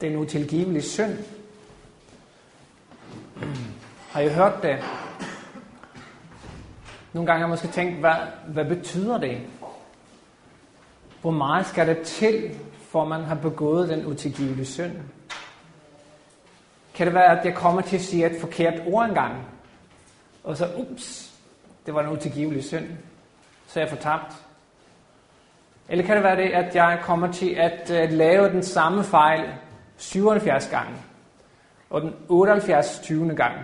den utilgivelige synd. Har I hørt det? Nogle gange har jeg måske tænkt, hvad, hvad betyder det? Hvor meget skal det til, for man har begået den utilgivelige synd? Kan det være, at jeg kommer til at sige et forkert ord engang? Og så, ups, det var en utilgivelig synd. Så er jeg fortabt. Eller kan det være det, at jeg kommer til at uh, lave den samme fejl 77 gange, og den 78. 20. gang,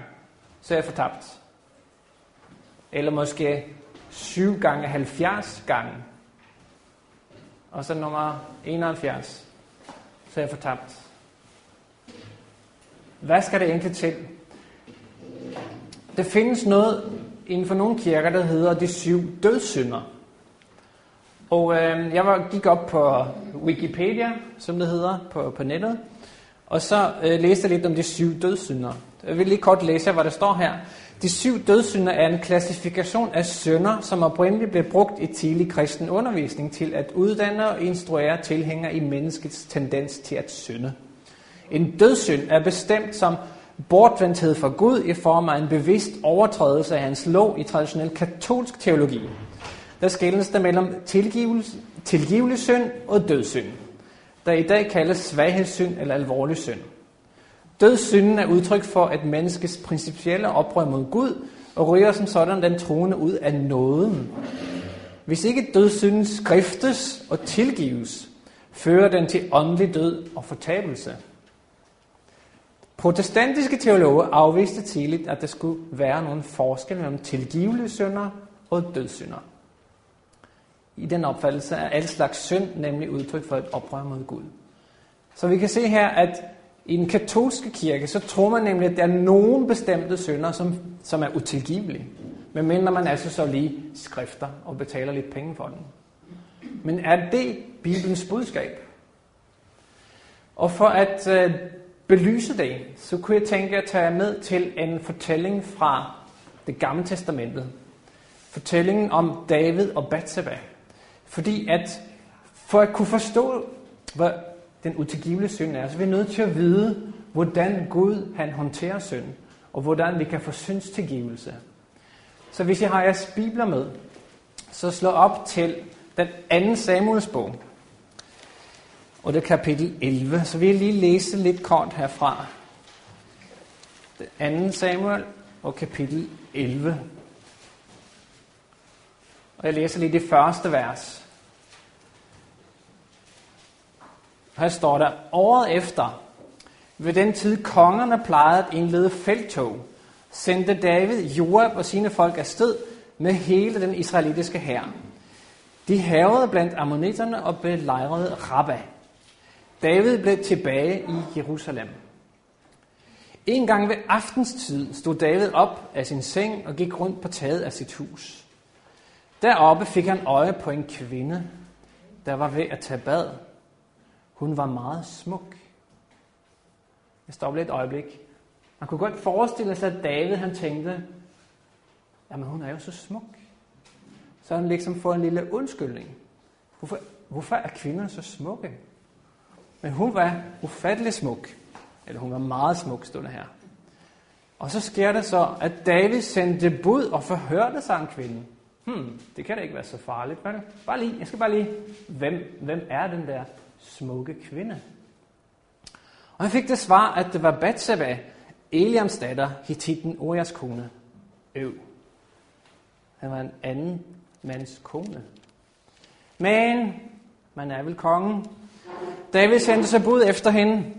så er jeg fortabt. Eller måske 7 gange 70 gange, og så nummer 71, så er jeg fortabt. Hvad skal det egentlig til? Der findes noget inden for nogle kirker, der hedder de syv dødssynder. Og øh, jeg var, gik op på Wikipedia, som det hedder, på, på nettet, og så øh, læste jeg lidt om de syv dødssynder. Jeg vil lige kort læse, hvad der står her. De syv dødssynder er en klassifikation af synder, som oprindeligt blev brugt i tidlig kristen undervisning til at uddanne og instruere tilhængere i menneskets tendens til at synde. En dødssynd er bestemt som bortvendthed fra Gud i form af en bevidst overtrædelse af hans lov i traditionel katolsk teologi. Der skældes der mellem tilgivelse, tilgivelig synd og dødssynd, der i dag kaldes svaghedssynd eller alvorlig synd. Dødssynden er udtryk for at menneskes principielle oprør mod Gud, og ryger som sådan den troende ud af nåden. Hvis ikke dødssynden skriftes og tilgives, fører den til åndelig død og fortabelse. Protestantiske teologer afviste tidligt, at der skulle være nogen forskel mellem tilgivelige synder og dødssynder. I den opfattelse er al slags synd nemlig udtryk for et oprør mod Gud. Så vi kan se her, at i den katolske kirke, så tror man nemlig, at der er nogle bestemte synder, som, som er utilgivelige. Men mindre man altså så lige skrifter og betaler lidt penge for den. Men er det Bibelens budskab? Og for at øh, belyse det, så kunne jeg tænke at tage med til en fortælling fra det gamle testamentet. Fortællingen om David og Bathsheba. Fordi at for at kunne forstå, hvad den utilgivelige synd er, så er vi nødt til at vide, hvordan Gud han håndterer synd, og hvordan vi kan få syndstilgivelse. Så hvis I har jeres bibler med, så slå op til den anden Samuels bog, og det er kapitel 11. Så vi jeg lige læse lidt kort herfra. Den anden Samuel og kapitel 11. Og jeg læser lige det første vers. Her står der, året efter, ved den tid kongerne plejede at indlede feltog, sendte David Joab og sine folk afsted med hele den israelitiske hær. De havede blandt ammonitterne og belejrede Rabbah. David blev tilbage i Jerusalem. En gang ved aftenstid stod David op af sin seng og gik rundt på taget af sit hus. Deroppe fik han øje på en kvinde, der var ved at tage bad. Hun var meget smuk. Jeg stopper lidt et øjeblik. Man kunne godt forestille sig, at David han tænkte, jamen hun er jo så smuk. Så han liksom får en lille undskyldning. Hvorfor, hvorfor er kvinderne så smukke? Men hun var ufattelig smuk. Eller hun var meget smuk, stod her. Og så sker det så, at David sendte bud og forhørte sig om kvinden. Hmm, det kan da ikke være så farligt, vel? Bare lige, jeg skal bare lige, hvem, hvem er den der smukke kvinde? Og han fik det svar, at det var Bathsheba, Eliams datter, Hittiten Urias kone. Øv. Han var en anden mands kone. Men man er vel kongen, David sendte sig bud efter hende.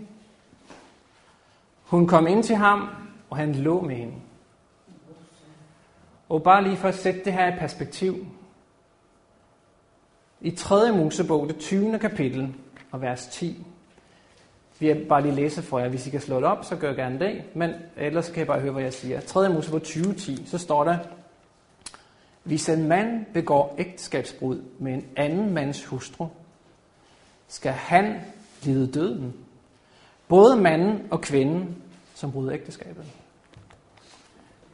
Hun kom ind til ham, og han lå med hende. Og bare lige for at sætte det her i perspektiv. I 3. Mosebog, det 20. kapitel og vers 10. Vi har bare lige læse for jer. Hvis I kan slå det op, så gør jeg gerne det. Men ellers kan I bare høre, hvad jeg siger. 3. Mosebog 20.10, så står der, hvis en mand begår ægteskabsbrud med en anden mands hustru, skal han lide døden. Både manden og kvinden, som bryder ægteskabet.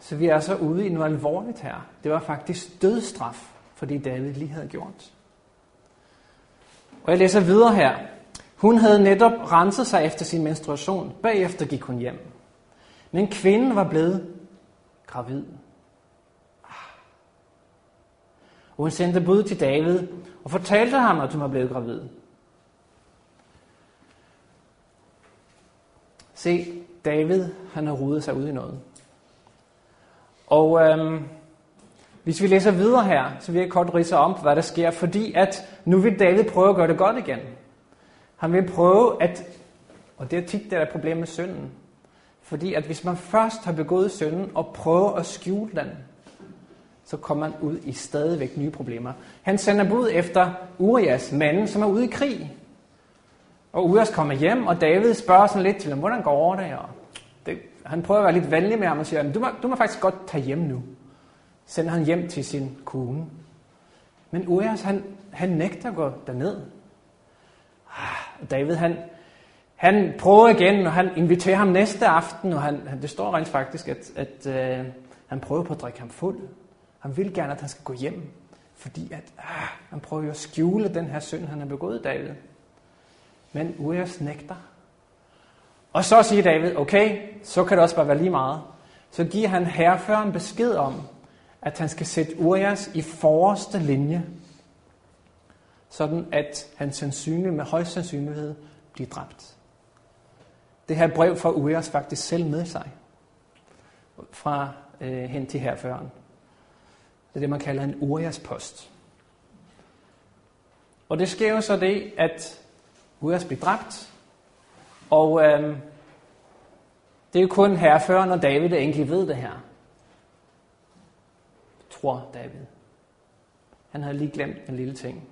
Så vi er så ude i noget alvorligt her. Det var faktisk dødstraf for det David lige havde gjort. Og jeg læser videre her. Hun havde netop renset sig efter sin menstruation. Bagefter gik hun hjem. Men kvinden var blevet gravid. Og hun sendte bud til David og fortalte ham, at hun var blevet gravid. Se, David, han har rodet sig ud i noget. Og øhm, hvis vi læser videre her, så vil jeg kort ridse om, hvad der sker, fordi at nu vil David prøve at gøre det godt igen. Han vil prøve at, og det er tit, der er et problem med synden. Fordi at hvis man først har begået synden og prøver at skjule den, så kommer man ud i stadigvæk nye problemer. Han sender bud efter Urias, manden, som er ude i krig. Og Urias kommer hjem, og David spørger sådan lidt til ham, hvordan går det? Og det, han prøver at være lidt venlig med ham og siger, du må, du må faktisk godt tage hjem nu. Sender han hjem til sin kone. Men Urias, han, han nægter at gå derned. Og ah, David, han, han prøver igen, og han inviterer ham næste aften, og han, det står rent faktisk, at, at øh, han prøver på at drikke ham fuld. Han vil gerne, at han skal gå hjem, fordi at, ah, han prøver jo at skjule den her synd, han har begået, David. Men Urias nægter. Og så siger David, okay, så kan det også bare være lige meget. Så giver han herreføren besked om, at han skal sætte Urias i forreste linje, sådan at han sandsynligt med højst sandsynlighed bliver dræbt. Det her brev får Urias faktisk selv med sig fra øh, hen til herføren. Det er det, man kalder en Urias post. Og det sker jo så det, at Urias bliver dræbt, og øh, det er jo kun herføren og David, der egentlig ved det her. Tror David. Han har lige glemt en lille ting.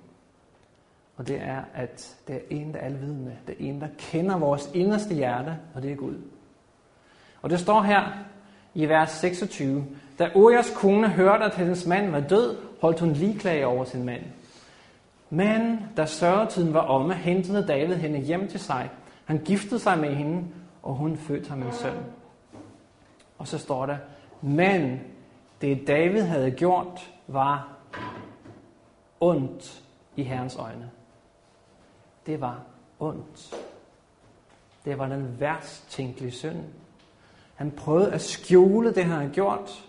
Og det er, at det er en, der er alvidende. Det er en, der kender vores inderste hjerte, og det er Gud. Og det står her i vers 26. Da Urias kone hørte, at hendes mand var død, holdt hun ligeklage over sin mand. Men da sørgetiden var omme, hentede David hende hjem til sig. Han giftede sig med hende, og hun fødte ham en søn. Og så står der, men det David havde gjort, var ondt i Herrens øjne det var ondt. Det var den værst tænkelige synd. Han prøvede at skjule det, han havde gjort.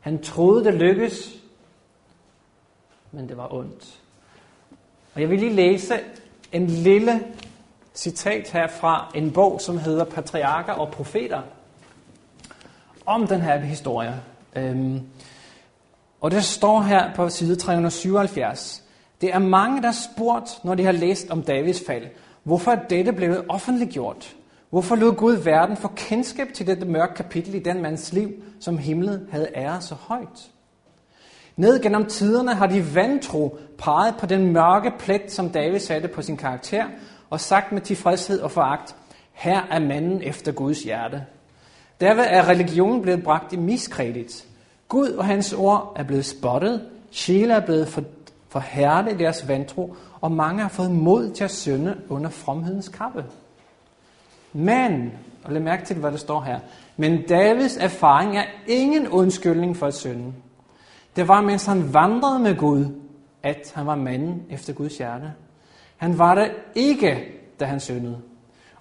Han troede, det lykkedes, men det var ondt. Og jeg vil lige læse en lille citat her fra en bog, som hedder Patriarker og Profeter, om den her historie. Øhm, og det står her på side 377. Det er mange, der spurgt, når de har læst om Davids fald, hvorfor er dette blevet offentliggjort? Hvorfor lod Gud verden få kendskab til dette mørke kapitel i den mands liv, som himlen havde æret så højt? Ned gennem tiderne har de vantro peget på den mørke plet, som David satte på sin karakter, og sagt med tilfredshed og foragt, her er manden efter Guds hjerte. Derved er religionen blevet bragt i miskredit. Gud og hans ord er blevet spottet, sjæle er blevet forhærde deres vantro, og mange har fået mod til at synde under fromhedens kappe. Men, og lad mærke til, hvad der står her, men Davids erfaring er ingen undskyldning for at synde. Det var, mens han vandrede med Gud, at han var manden efter Guds hjerte. Han var det ikke, da han syndede.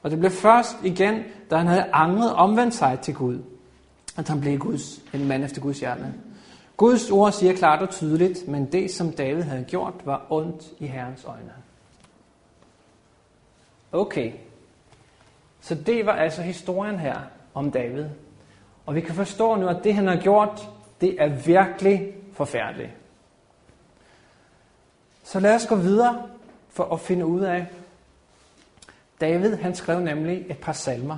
Og det blev først igen, da han havde angret omvendt sig til Gud, at han blev Guds, en mand efter Guds hjerte. Guds ord siger klart og tydeligt, men det, som David havde gjort, var ondt i Herrens øjne. Okay, så det var altså historien her om David. Og vi kan forstå nu, at det, han har gjort, det er virkelig forfærdeligt. Så lad os gå videre for at finde ud af, David han skrev nemlig et par salmer.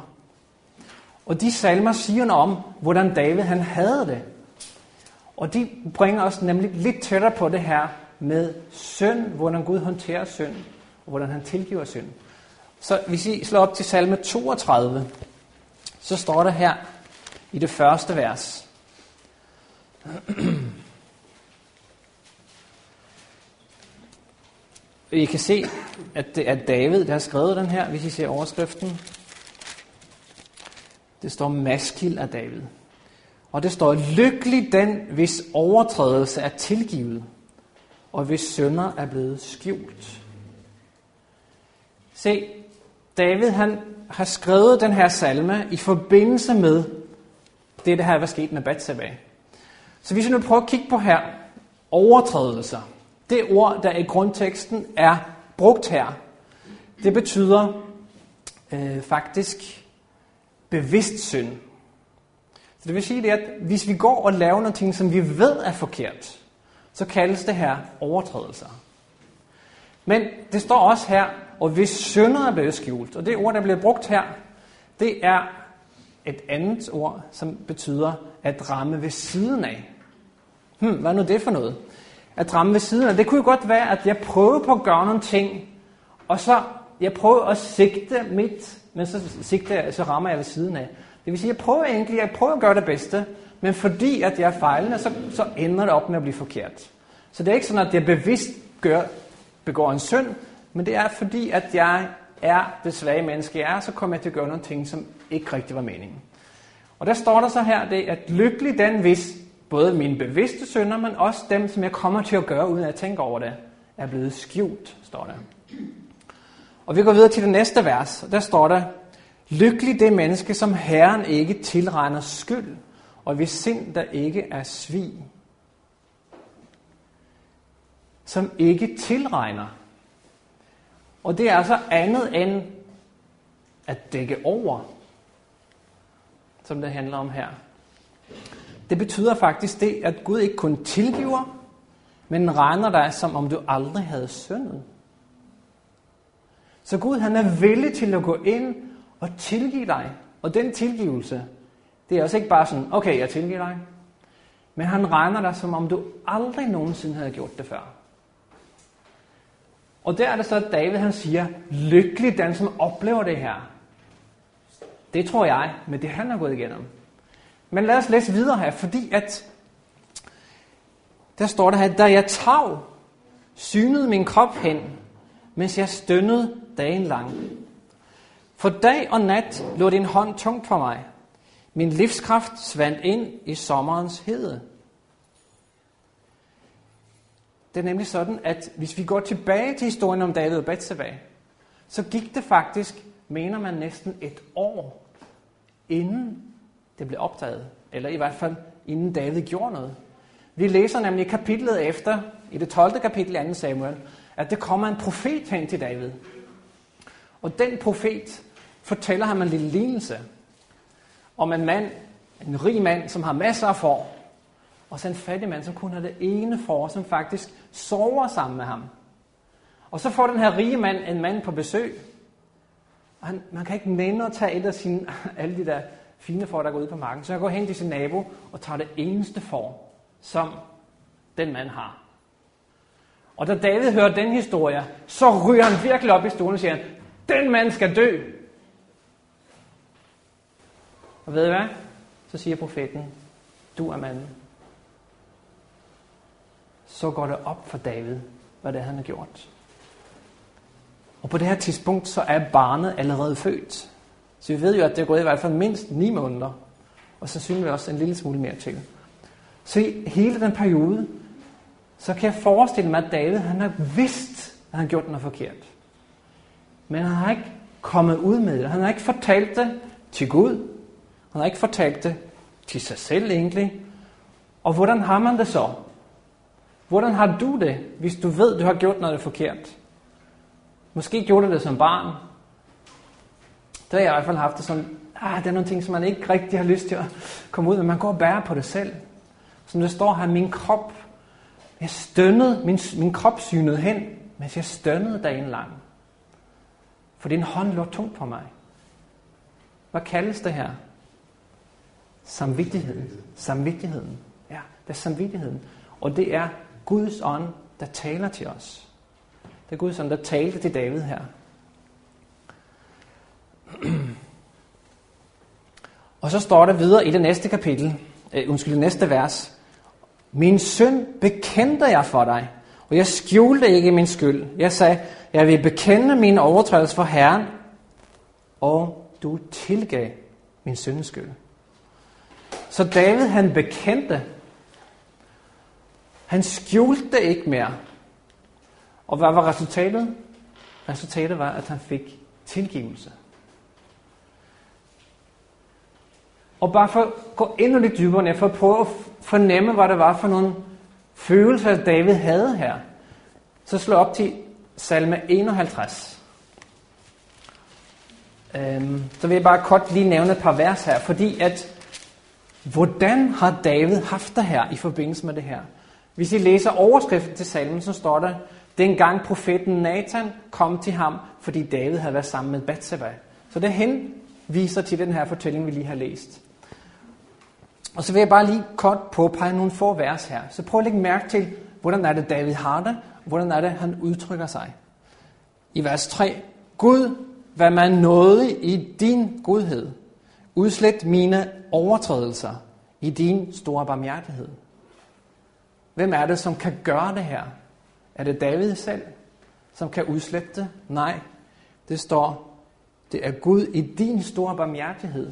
Og de salmer siger noget om, hvordan David han havde det. Og de bringer os nemlig lidt tættere på det her med synd, hvordan Gud håndterer synd, og hvordan han tilgiver synd. Så hvis I slår op til salme 32, så står der her i det første vers. I kan se, at det er David, der har skrevet den her, hvis I ser overskriften. Det står maskil af David. Og det står, lykkelig den, hvis overtrædelse er tilgivet, og hvis sønder er blevet skjult. Se, David han har skrevet den her salme i forbindelse med det, der her var sket med Bathsheba. Så hvis vi nu prøver at kigge på her, overtrædelser. Det ord, der i grundteksten er brugt her, det betyder øh, faktisk bevidst synd. Så det vil sige, det, at hvis vi går og laver noget, som vi ved er forkert, så kaldes det her overtrædelser. Men det står også her, og hvis synder er blevet skjult, og det ord, der bliver brugt her, det er et andet ord, som betyder at ramme ved siden af. Hmm, hvad er nu det for noget? At ramme ved siden af. Det kunne jo godt være, at jeg prøvede på at gøre nogle ting, og så jeg prøver at sigte mit, men så, sigte, så rammer jeg ved siden af. Det vil sige, jeg prøver egentlig, jeg prøver at gøre det bedste, men fordi at jeg er fejlende, så, så ender det op med at blive forkert. Så det er ikke sådan, at jeg bevidst gør, begår en synd, men det er fordi, at jeg er det svage menneske, jeg er, så kommer jeg til at gøre nogle ting, som ikke rigtig var meningen. Og der står der så her, det, at lykkelig den, hvis både mine bevidste synder, men også dem, som jeg kommer til at gøre, uden at tænke over det, er blevet skjult, står der. Og vi går videre til det næste vers, og der står der, Lykkelig det menneske, som Herren ikke tilregner skyld, og hvis sind der ikke er svig. Som ikke tilregner. Og det er altså andet end at dække over, som det handler om her. Det betyder faktisk det, at Gud ikke kun tilgiver, men regner dig, som om du aldrig havde syndet. Så Gud han er villig til at gå ind og tilgive dig. Og den tilgivelse, det er også ikke bare sådan, okay, jeg tilgiver dig. Men han regner dig, som om du aldrig nogensinde havde gjort det før. Og der er det så, at David han siger, lykkelig den, som oplever det her. Det tror jeg, med det han har gået igennem. Men lad os læse videre her, fordi at der står der her, da jeg tav, synede min krop hen, mens jeg stønnede dagen lang. For dag og nat lå din hånd tungt for mig. Min livskraft svandt ind i sommerens hede. Det er nemlig sådan, at hvis vi går tilbage til historien om David og Bathsheba, så gik det faktisk, mener man, næsten et år, inden det blev opdaget. Eller i hvert fald, inden David gjorde noget. Vi læser nemlig kapitlet efter, i det 12. kapitel 2. Samuel, at der kommer en profet hen til David. Og den profet fortæller ham en lille lignelse om en mand, en rig mand, som har masser af får, og så en fattig mand, som kun har det ene får, som faktisk sover sammen med ham. Og så får den her rige mand en mand på besøg, og han, man kan ikke nænde at tage et af sine, alle de der fine får, der går ud på marken. Så jeg går hen til sin nabo og tager det eneste får, som den mand har. Og da David hører den historie, så ryger han virkelig op i stolen og siger, den mand skal dø. Og ved I hvad? Så siger profeten, du er manden. Så går det op for David, hvad det er, han har gjort. Og på det her tidspunkt, så er barnet allerede født. Så vi ved jo, at det er gået i hvert fald mindst 9 måneder. Og sandsynligvis også en lille smule mere til. Så i hele den periode, så kan jeg forestille mig, at David han har vidst, at han gjort noget forkert. Men han har ikke kommet ud med det. Han har ikke fortalt det til Gud. Han har ikke fortalt det til sig selv egentlig. Og hvordan har man det så? Hvordan har du det, hvis du ved, du har gjort noget forkert? Måske gjorde du det som barn. Der har jeg i hvert fald haft det sådan, ah, det er nogle ting, som man ikke rigtig har lyst til at komme ud med. Man går og bærer på det selv. Som det står her, min krop, jeg stønnede, min, min krop synede hen, mens jeg stønnede dagen lang. For din hånd lå tungt på mig. Hvad kaldes det her? Samvittigheden. Samvittigheden. Ja, det er samvittigheden. Og det er Guds ånd, der taler til os. Det er Guds ånd, der talte til David her. Og så står der videre i det næste kapitel, uh, undskyld, det næste vers. Min søn bekendte jeg for dig, og jeg skjulte ikke min skyld. Jeg sagde, jeg vil bekende min overtrædelse for Herren, og du tilgav min søns skyld. Så David han bekendte, han skjulte ikke mere. Og hvad var resultatet? Resultatet var, at han fik tilgivelse. Og bare for at gå endnu lidt dybere ned, for at prøve at fornemme, hvad det var for nogle følelser, David havde her, så slå op til salme 51. Øhm, så vil jeg bare kort lige nævne et par vers her, fordi at, hvordan har David haft det her i forbindelse med det her? Hvis I læser overskriften til salmen, så står der, dengang profeten Nathan kom til ham, fordi David havde været sammen med Bathsheba. Så det henviser til den her fortælling, vi lige har læst. Og så vil jeg bare lige kort påpege nogle få vers her. Så prøv at lægge mærke til, hvordan er det David har det, og hvordan er det, han udtrykker sig. I vers 3. Gud, hvad man nåede i din godhed. Udslet mine overtrædelser i din store barmhjertighed. Hvem er det, som kan gøre det her? Er det David selv, som kan udslette det? Nej, det står, det er Gud i din store barmhjertighed,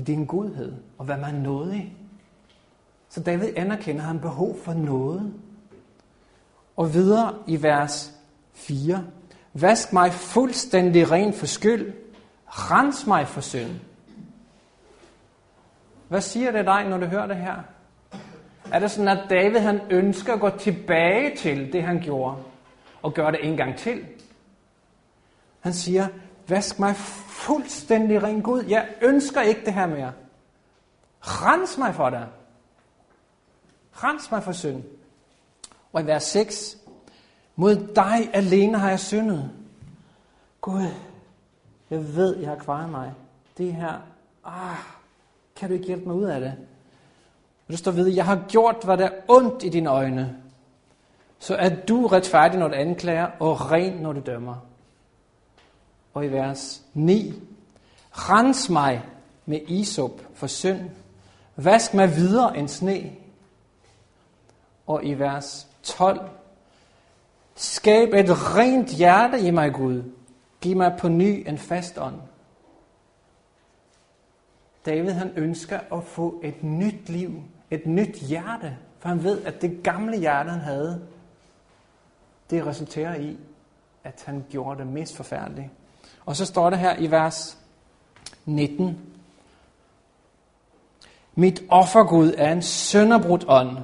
i din godhed, og hvad man nåede i. Så David anerkender, at han behov for noget. Og videre i vers 4. Vask mig fuldstændig ren for skyld. Rens mig for synd. Hvad siger det dig, når du hører det her? Er det sådan, at David han ønsker at gå tilbage til det, han gjorde, og gøre det en gang til? Han siger, vask mig fuldstændig ren Gud. Jeg ønsker ikke det her mere. Rens mig for dig. Rens mig for synd. Og i vers 6. Mod dig alene har jeg syndet. Gud, jeg ved, jeg har kvaret mig. Det her, ah, kan du ikke hjælpe mig ud af det? Og du står ved, jeg har gjort, hvad der er ondt i dine øjne. Så er du retfærdig, når du anklager, og ren, når du dømmer. Og i vers 9. Rens mig med isop for synd. Vask mig videre end sne. Og i vers 12. Skab et rent hjerte i mig, Gud. Giv mig på ny en fast ånd. David han ønsker at få et nyt liv, et nyt hjerte, for han ved, at det gamle hjerte, han havde, det resulterer i, at han gjorde det mest forfærdelige. Og så står det her i vers 19. Mit offergud er en sønderbrudt ånd.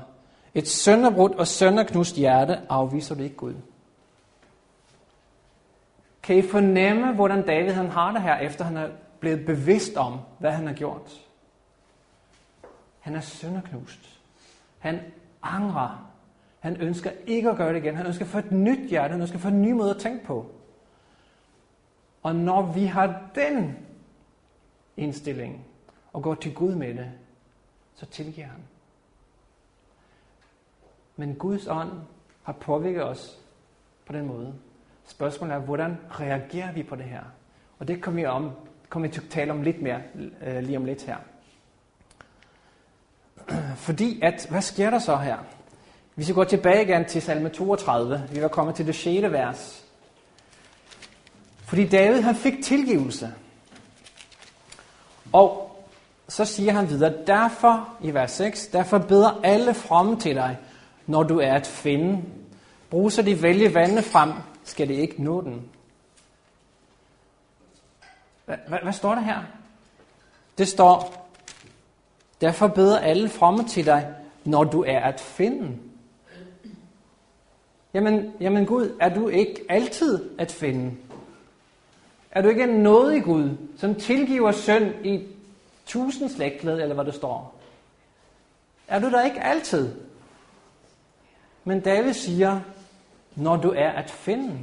Et sønderbrudt og sønderknust hjerte afviser det ikke Gud. Kan I fornemme, hvordan David han har det her, efter han er blevet bevidst om, hvad han har gjort? Han er sønderknust. Han angrer. Han ønsker ikke at gøre det igen. Han ønsker at få et nyt hjerte. Han ønsker at få en ny måde at tænke på. Og når vi har den indstilling og går til Gud med det, så tilgiver han. Men Guds ånd har påvirket os på den måde. Spørgsmålet er, hvordan reagerer vi på det her? Og det kommer vi, om, kommer vi til at tale om lidt mere øh, lige om lidt her. Fordi at, hvad sker der så her? Hvis vi går tilbage igen til salme 32, vi var kommet til det 6. vers. Fordi David han fik tilgivelse. Og så siger han videre, derfor i vers 6, derfor beder alle fromme til dig, når du er at finde. Brug så de vælge vandene frem, skal det ikke nå den. Hvad, hvad, står der her? Det står, derfor beder alle fromme til dig, når du er at finde. Jamen, jamen Gud, er du ikke altid at finde? Er du ikke en nådig Gud, som tilgiver synd i tusind slægtled, eller hvad det står? Er du der ikke altid? Men David siger, når du er at finde.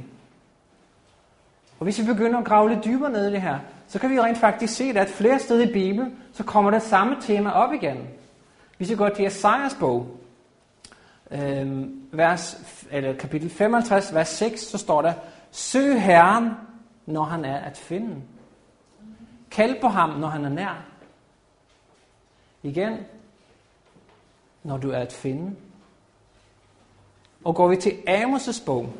Og hvis vi begynder at grave lidt dybere ned i det her, så kan vi rent faktisk se, at flere steder i Bibelen, så kommer det samme tema op igen. Hvis vi går til Esajas bog, øh, vers, eller kapitel 55, vers 6, så står der, Søg Herren, når han er at finde. Kald på ham, når han er nær. Igen, når du er at finde. Og går vi til Amos' bog,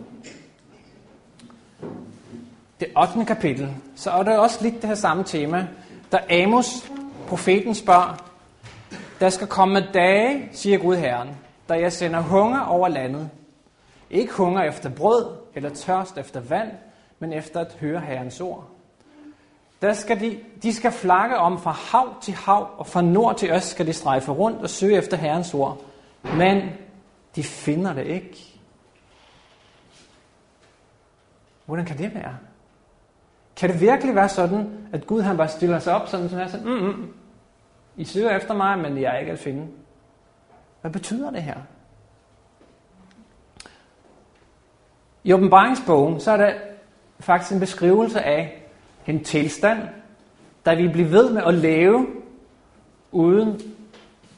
det 8. kapitel, så er der også lidt det her samme tema. Da Amos, profeten, spørger, der skal komme dage, siger Gud Herren, da jeg sender hunger over landet, Ikke hunger efter brød eller tørst efter vand, men efter at høre Herrens ord. Der skal de, de skal flakke om fra hav til hav, og fra nord til øst skal de strejfe rundt og søge efter Herrens ord. Men de finder det ikke. Hvordan kan det være? Kan det virkelig være sådan, at Gud han bare stiller sig op sådan, sådan, sådan mm, mm, I søger efter mig, men jeg er ikke at finde. Hvad betyder det her? I åbenbaringsbogen, så er der faktisk en beskrivelse af en tilstand, der vi bliver ved med at leve, uden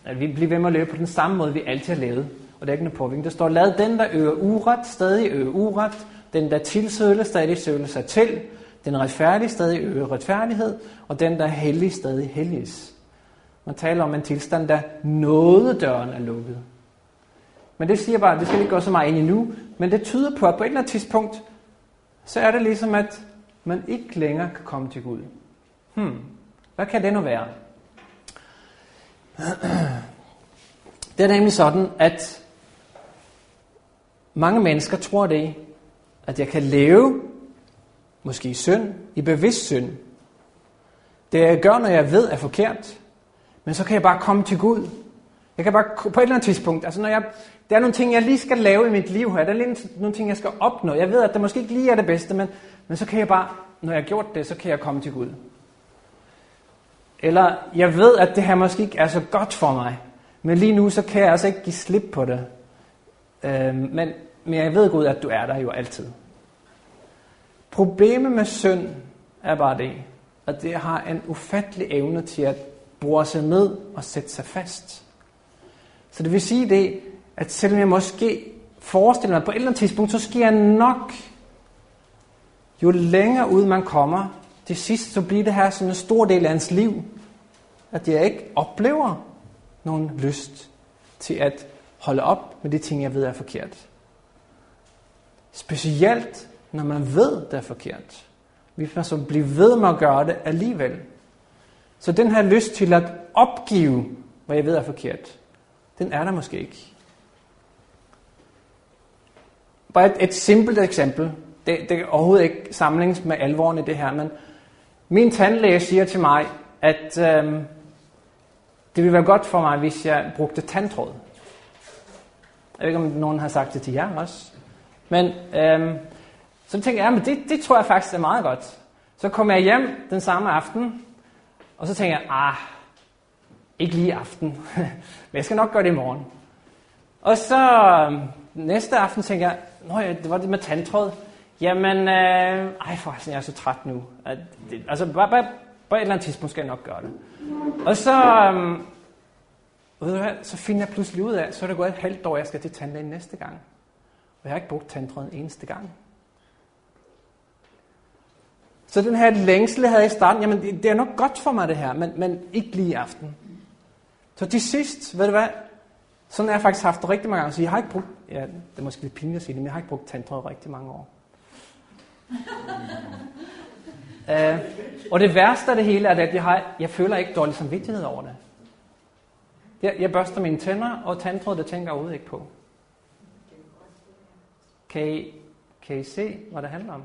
at vi bliver ved med at leve på den samme måde, vi altid har levet. Og det er ikke noget påvirkning. Der står, lad den, der øger uret, stadig øge uret. Den, der tilsøler, stadig søler sig til. Den retfærdige stadig øger retfærdighed. Og den, der er hellig, stadig helliges. Man taler om en tilstand, der nådedøren er lukket. Men det siger bare, det skal ikke gå så meget ind i nu, men det tyder på, at på et eller andet tidspunkt, så er det ligesom, at man ikke længere kan komme til Gud. Hmm, hvad kan det nu være? Det er nemlig sådan, at mange mennesker tror det, at jeg kan leve, måske i synd, i bevidst synd. Det jeg gør, når jeg ved er forkert, men så kan jeg bare komme til Gud. Jeg kan bare på et eller andet tidspunkt, altså når jeg, der er nogle ting, jeg lige skal lave i mit liv her, der er lige nogle ting, jeg skal opnå. Jeg ved, at det måske ikke lige er det bedste, men, men så kan jeg bare, når jeg har gjort det, så kan jeg komme til Gud. Eller jeg ved, at det her måske ikke er så godt for mig, men lige nu, så kan jeg altså ikke give slip på det. Øh, men, men jeg ved Gud, at du er der jo altid. Problemet med synd er bare det, at det har en ufattelig evne til at bore sig ned og sætte sig fast. Så det vil sige det, at selvom jeg måske forestiller mig, at på et eller andet tidspunkt, så sker nok, jo længere ud man kommer, til sidst så bliver det her sådan en stor del af ens liv, at jeg ikke oplever nogen lyst til at holde op med de ting, jeg ved er forkert. Specielt, når man ved, det er forkert. Vi får så blive ved med at gøre det alligevel. Så den her lyst til at opgive, hvad jeg ved er forkert, den er der måske ikke. Bare et, et simpelt eksempel. Det, det er overhovedet ikke samlings med alvoren i det her, men min tandlæge siger til mig, at øhm, det ville være godt for mig, hvis jeg brugte tandtråd. Jeg ved ikke, om nogen har sagt det til jer også. Men øhm, så tænkte jeg, at det, det tror jeg faktisk er meget godt. Så kom jeg hjem den samme aften, og så tænkte jeg, ah, ikke lige aften, men jeg skal nok gøre det i morgen. Og så øhm, næste aften tænker jeg, Nå ja, det var det med tandtråd. Jamen, øh, ej forresten, jeg er så træt nu. At det, altså, bare, bare, bare et eller andet tidspunkt skal jeg nok gøre det. Og så, øh, ved du hvad, så finder jeg pludselig ud af, så er det gået et halvt år, jeg skal til tandlægen næste gang. Og jeg har ikke brugt tandtråden eneste gang. Så den her længsel havde i starten, jamen det, det er nok godt for mig det her, men, men ikke lige i aften. Så til sidst, ved du hvad, sådan har jeg faktisk haft det rigtig mange gange, så jeg har ikke brugt, ja, det er måske lidt pinligt at sige det, men jeg har ikke brugt tandtråd rigtig mange år. uh, og det værste af det hele er, at jeg, har, jeg føler ikke dårlig samvittighed over det. Jeg, jeg børster mine tænder, og tandtråd, det tænker jeg overhovedet ikke på. Kan I, kan I se, hvad det handler om?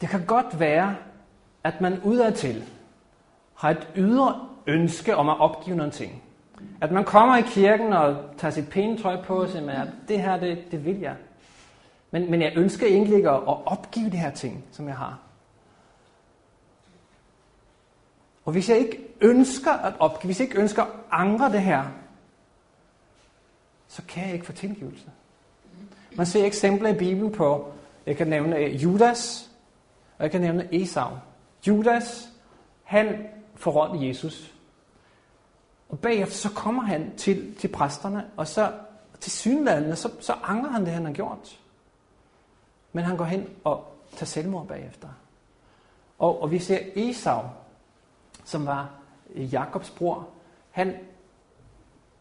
Det kan godt være, at man udadtil har et ydre ønske om at opgive nogle ting. At man kommer i kirken og tager sit pæne tøj på og siger, at det her, det, det vil jeg. Men, men jeg ønsker egentlig ikke at, at opgive de her ting, som jeg har. Og hvis jeg ikke ønsker at opgive, hvis jeg ikke ønsker at angre det her, så kan jeg ikke få tilgivelse. Man ser eksempler i Bibelen på, jeg kan nævne eh, Judas, og jeg kan nævne Esau. Judas, han forrådte Jesus. Og bagefter så kommer han til, til præsterne, og så til synlædende, så, så angrer han det, han har gjort. Men han går hen og tager selvmord bagefter. Og, og vi ser Esau, som var øh, Jakobs bror. Han,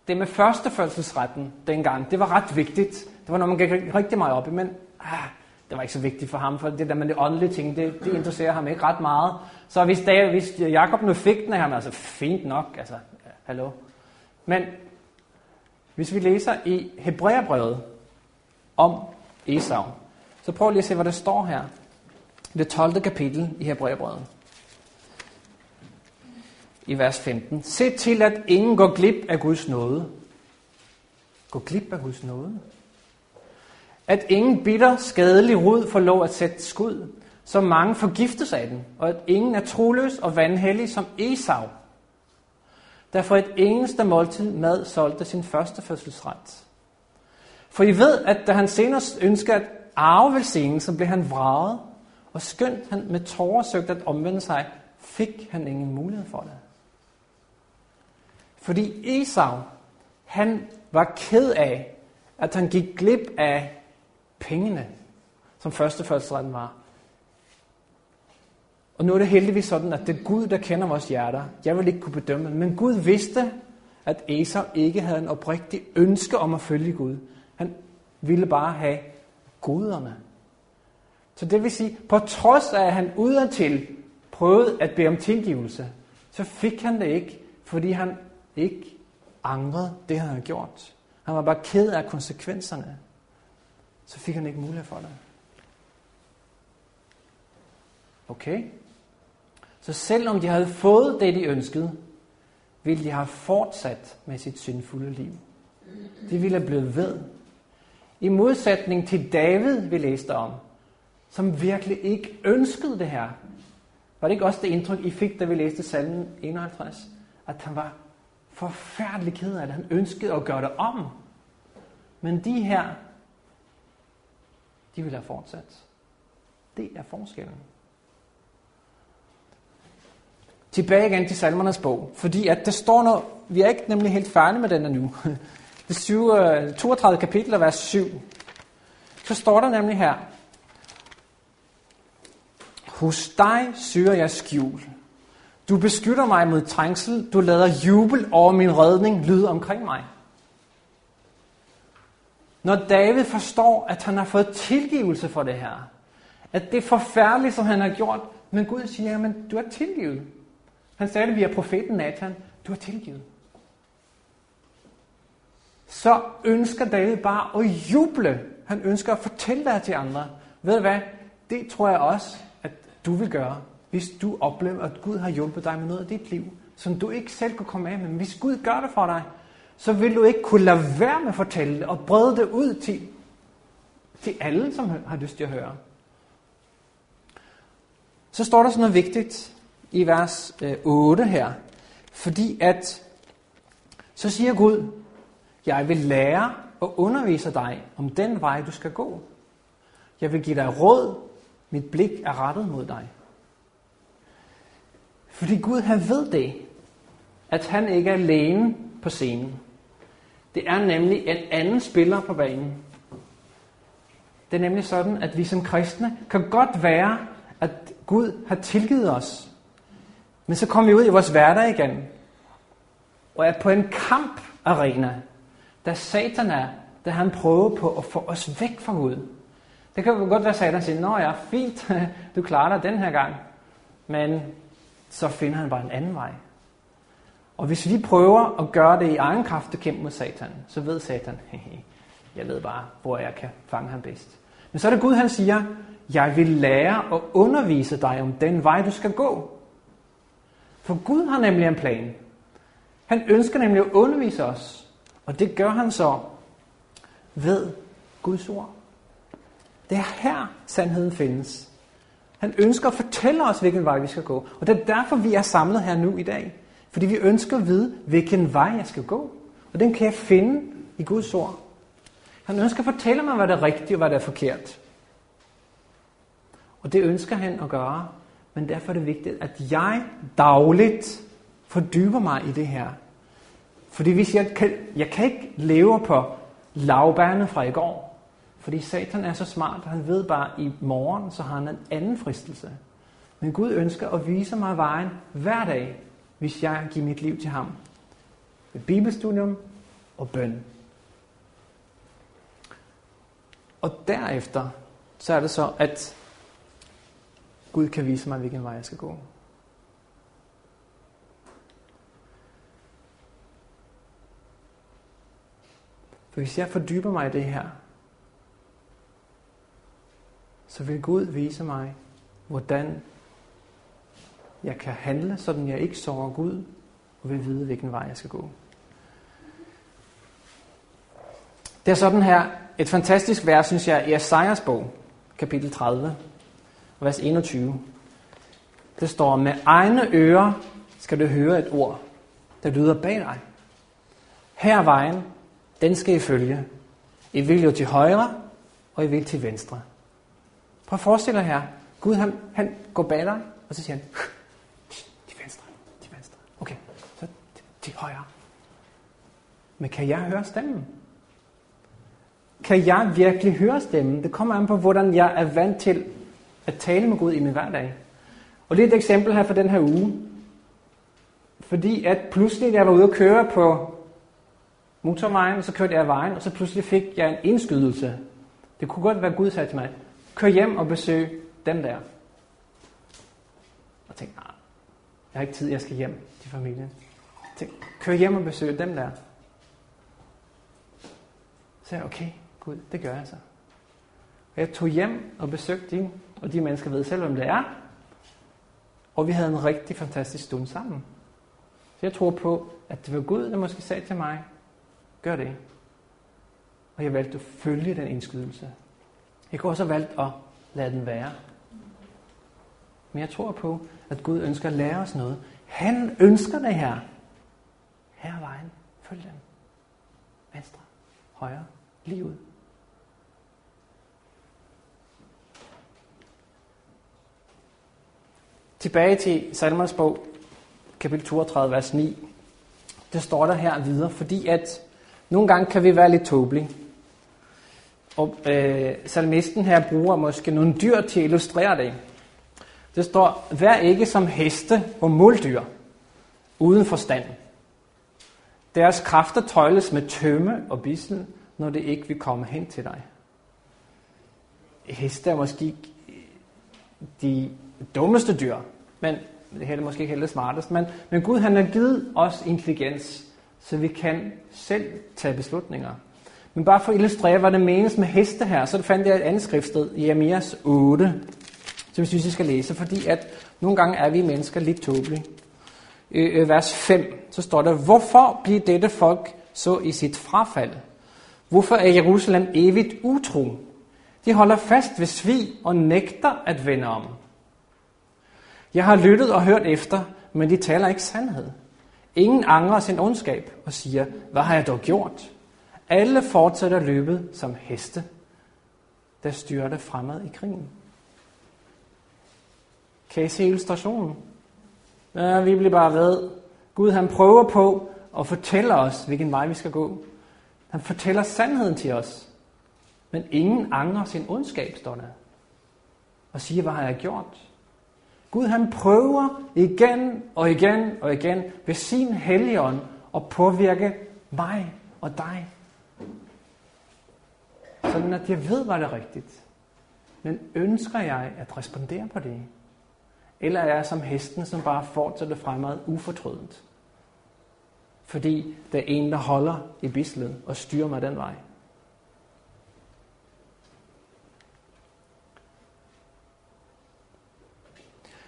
det med førstefødselsretten dengang, det var ret vigtigt. Det var noget, man gik rigtig meget op i, men ah, det var ikke så vigtigt for ham, for det der med det åndelige ting, det, det interesserer ham ikke ret meget. Så hvis, David, hvis Jacob nu fik den af ham, altså fint nok, altså, hallo. Men hvis vi læser i Hebræerbrevet om Esau, så prøv lige at se, hvad der står her. Det 12. kapitel i Hebræerbrevet. I vers 15. Se til, at ingen går glip af Guds nåde. Gå glip af Guds nåde. At ingen bitter, skadelig rod får lov at sætte skud, så mange forgiftes af den, og at ingen er troløs og vandhellig som Esau, der for et eneste måltid mad solgte sin første fødselsret. For I ved, at da han senere ønskede at arve velsignelsen, blev han vraget, og skønt han med tårer søgte at omvende sig, fik han ingen mulighed for det. Fordi Esau, han var ked af, at han gik glip af pengene, som førstefødselsretten var. Og nu er det heldigvis sådan, at det er Gud, der kender vores hjerter. Jeg vil ikke kunne bedømme men Gud vidste, at Esau ikke havde en oprigtig ønske om at følge Gud. Han ville bare have goderne. Så det vil sige, på trods af, at han udadtil prøvede at bede om tilgivelse, så fik han det ikke, fordi han ikke angrede det, han havde gjort. Han var bare ked af konsekvenserne. Så fik han ikke mulighed for det. Okay? Så selvom de havde fået det, de ønskede, ville de have fortsat med sit syndfulde liv. De ville blive ved. I modsætning til David, vi læste om, som virkelig ikke ønskede det her. Var det ikke også det indtryk, I fik, da vi læste salmen 51? At han var forfærdelig ked af det. Han ønskede at gøre det om. Men de her, de ville have fortsat. Det er forskellen. Tilbage igen til salmernes bog, fordi at der står noget, vi er ikke nemlig helt færdige med den endnu. Det 32 øh, kapitel, vers 7. Så står der nemlig her, hos dig søger jeg skjul. Du beskytter mig mod trængsel. Du lader jubel over min redning lyde omkring mig. Når David forstår, at han har fået tilgivelse for det her, at det er forfærdeligt, som han har gjort, men Gud siger, jamen du er tilgivet. Han sagde det via profeten Nathan, du er tilgivet. Så ønsker David bare at juble. Han ønsker at fortælle det til andre. Ved du hvad? Det tror jeg også, at du vil gøre, hvis du oplever, at Gud har hjulpet dig med noget af dit liv, som du ikke selv kunne komme af med. Men hvis Gud gør det for dig, så vil du ikke kunne lade være med at fortælle det og brede det ud til, til alle, som har lyst til at høre. Så står der sådan noget vigtigt i vers øh, 8 her. Fordi at, så siger Gud, jeg vil lære og undervise dig om den vej, du skal gå. Jeg vil give dig råd, mit blik er rettet mod dig. Fordi Gud han ved det, at han ikke er alene på scenen. Det er nemlig en anden spiller på banen. Det er nemlig sådan, at vi som kristne kan godt være, at Gud har tilgivet os. Men så kommer vi ud i vores hverdag igen, og er på en kamparena, der Satan er, der han prøver på at få os væk fra Gud. Det kan jo godt være, at Satan siger, Nå ja, fint, du klarer dig den her gang. Men så finder han bare en anden vej. Og hvis vi prøver at gøre det i egen kraft at kæmpe mod Satan, så ved Satan, jeg ved bare, hvor jeg kan fange ham bedst. Men så er det Gud, han siger, jeg vil lære og undervise dig om den vej, du skal gå. For Gud har nemlig en plan. Han ønsker nemlig at undervise os. Og det gør han så ved Guds ord. Det er her sandheden findes. Han ønsker at fortælle os, hvilken vej vi skal gå. Og det er derfor, vi er samlet her nu i dag. Fordi vi ønsker at vide, hvilken vej jeg skal gå. Og den kan jeg finde i Guds ord. Han ønsker at fortælle mig, hvad der er rigtigt og hvad der er forkert. Og det ønsker han at gøre men derfor er det vigtigt, at jeg dagligt fordyber mig i det her. Fordi hvis jeg kan, jeg kan ikke leve på lavbærne fra i går, fordi Satan er så smart, at han ved bare, at i morgen så har han en anden fristelse. Men Gud ønsker at vise mig vejen hver dag, hvis jeg giver mit liv til ham. Ved bibelstudium og bøn. Og derefter, så er det så, at Gud kan vise mig, hvilken vej jeg skal gå. For hvis jeg fordyber mig i det her, så vil Gud vise mig, hvordan jeg kan handle, sådan jeg ikke sover Gud, og vil vide, hvilken vej jeg skal gå. Det er sådan her et fantastisk vers, synes jeg, i Esajas bog, kapitel 30, vers 21. Det står, med egne ører skal du høre et ord, der lyder bag dig. Her er vejen, den skal I følge. I vil jo til højre, og I vil til venstre. Prøv at forestille dig her. Gud, han, han går bag dig, og så siger han, til venstre, til venstre. Okay, så til højre. Men kan jeg høre stemmen? Kan jeg virkelig høre stemmen? Det kommer an på, hvordan jeg er vant til at tale med Gud i min hverdag. Og det er et eksempel her for den her uge. Fordi at pludselig, da jeg var ude at køre på motorvejen, så kørte jeg af vejen, og så pludselig fik jeg en indskydelse. Det kunne godt være, Gud sagde til mig, kør hjem og besøg dem der. Og tænkte, nej, jeg har ikke tid, jeg skal hjem til familien. Tænk, kør hjem og besøg dem der. Så jeg, okay, Gud, det gør jeg så. Og jeg tog hjem og besøgte dem, og de mennesker ved selv, hvem det er. Og vi havde en rigtig fantastisk stund sammen. Så jeg tror på, at det var Gud, der måske sagde til mig, gør det. Og jeg valgte at følge den indskydelse. Jeg kunne også have valgt at lade den være. Men jeg tror på, at Gud ønsker at lære os noget. Han ønsker det her. Her er vejen. Følg den. Venstre. Højre. Lige ud. Tilbage til Salmers bog, kapitel 32, vers 9. Det står der her videre, fordi at nogle gange kan vi være lidt tåbelige. Og øh, salmisten her bruger måske nogle dyr til at illustrere det. Det står, vær ikke som heste og muldyr, uden forstand. Deres kræfter tøjles med tømme og bissel, når det ikke vil komme hen til dig. Heste er måske de dummeste dyr, men det er måske ikke helt smartest, smarteste. Men, men Gud han har givet os intelligens, så vi kan selv tage beslutninger. Men bare for at illustrere, hvad det menes med heste her, så fandt jeg et andet skriftsted i Amias 8, som jeg synes, I skal læse, fordi at nogle gange er vi mennesker lidt tåbelige. I vers 5, så står der, Hvorfor bliver dette folk så i sit frafald? Hvorfor er Jerusalem evigt utro? De holder fast ved svig og nægter at vende om. Jeg har lyttet og hørt efter, men de taler ikke sandhed. Ingen angrer sin ondskab og siger, hvad har jeg dog gjort? Alle fortsætter løbet som heste, der styrter fremad i krigen. Kan I se illustrationen? Ja, vi bliver bare ved. Gud han prøver på at fortælle os, hvilken vej vi skal gå. Han fortæller sandheden til os. Men ingen angrer sin ondskab, står der. Og siger, hvad har jeg gjort? Gud han prøver igen og igen og igen ved sin helligånd at påvirke mig og dig. Sådan at jeg ved, hvad der er rigtigt. Men ønsker jeg at respondere på det? Eller er som hesten, som bare fortsætter fremad ufortrødent? Fordi der er en, der holder i bislet og styrer mig den vej.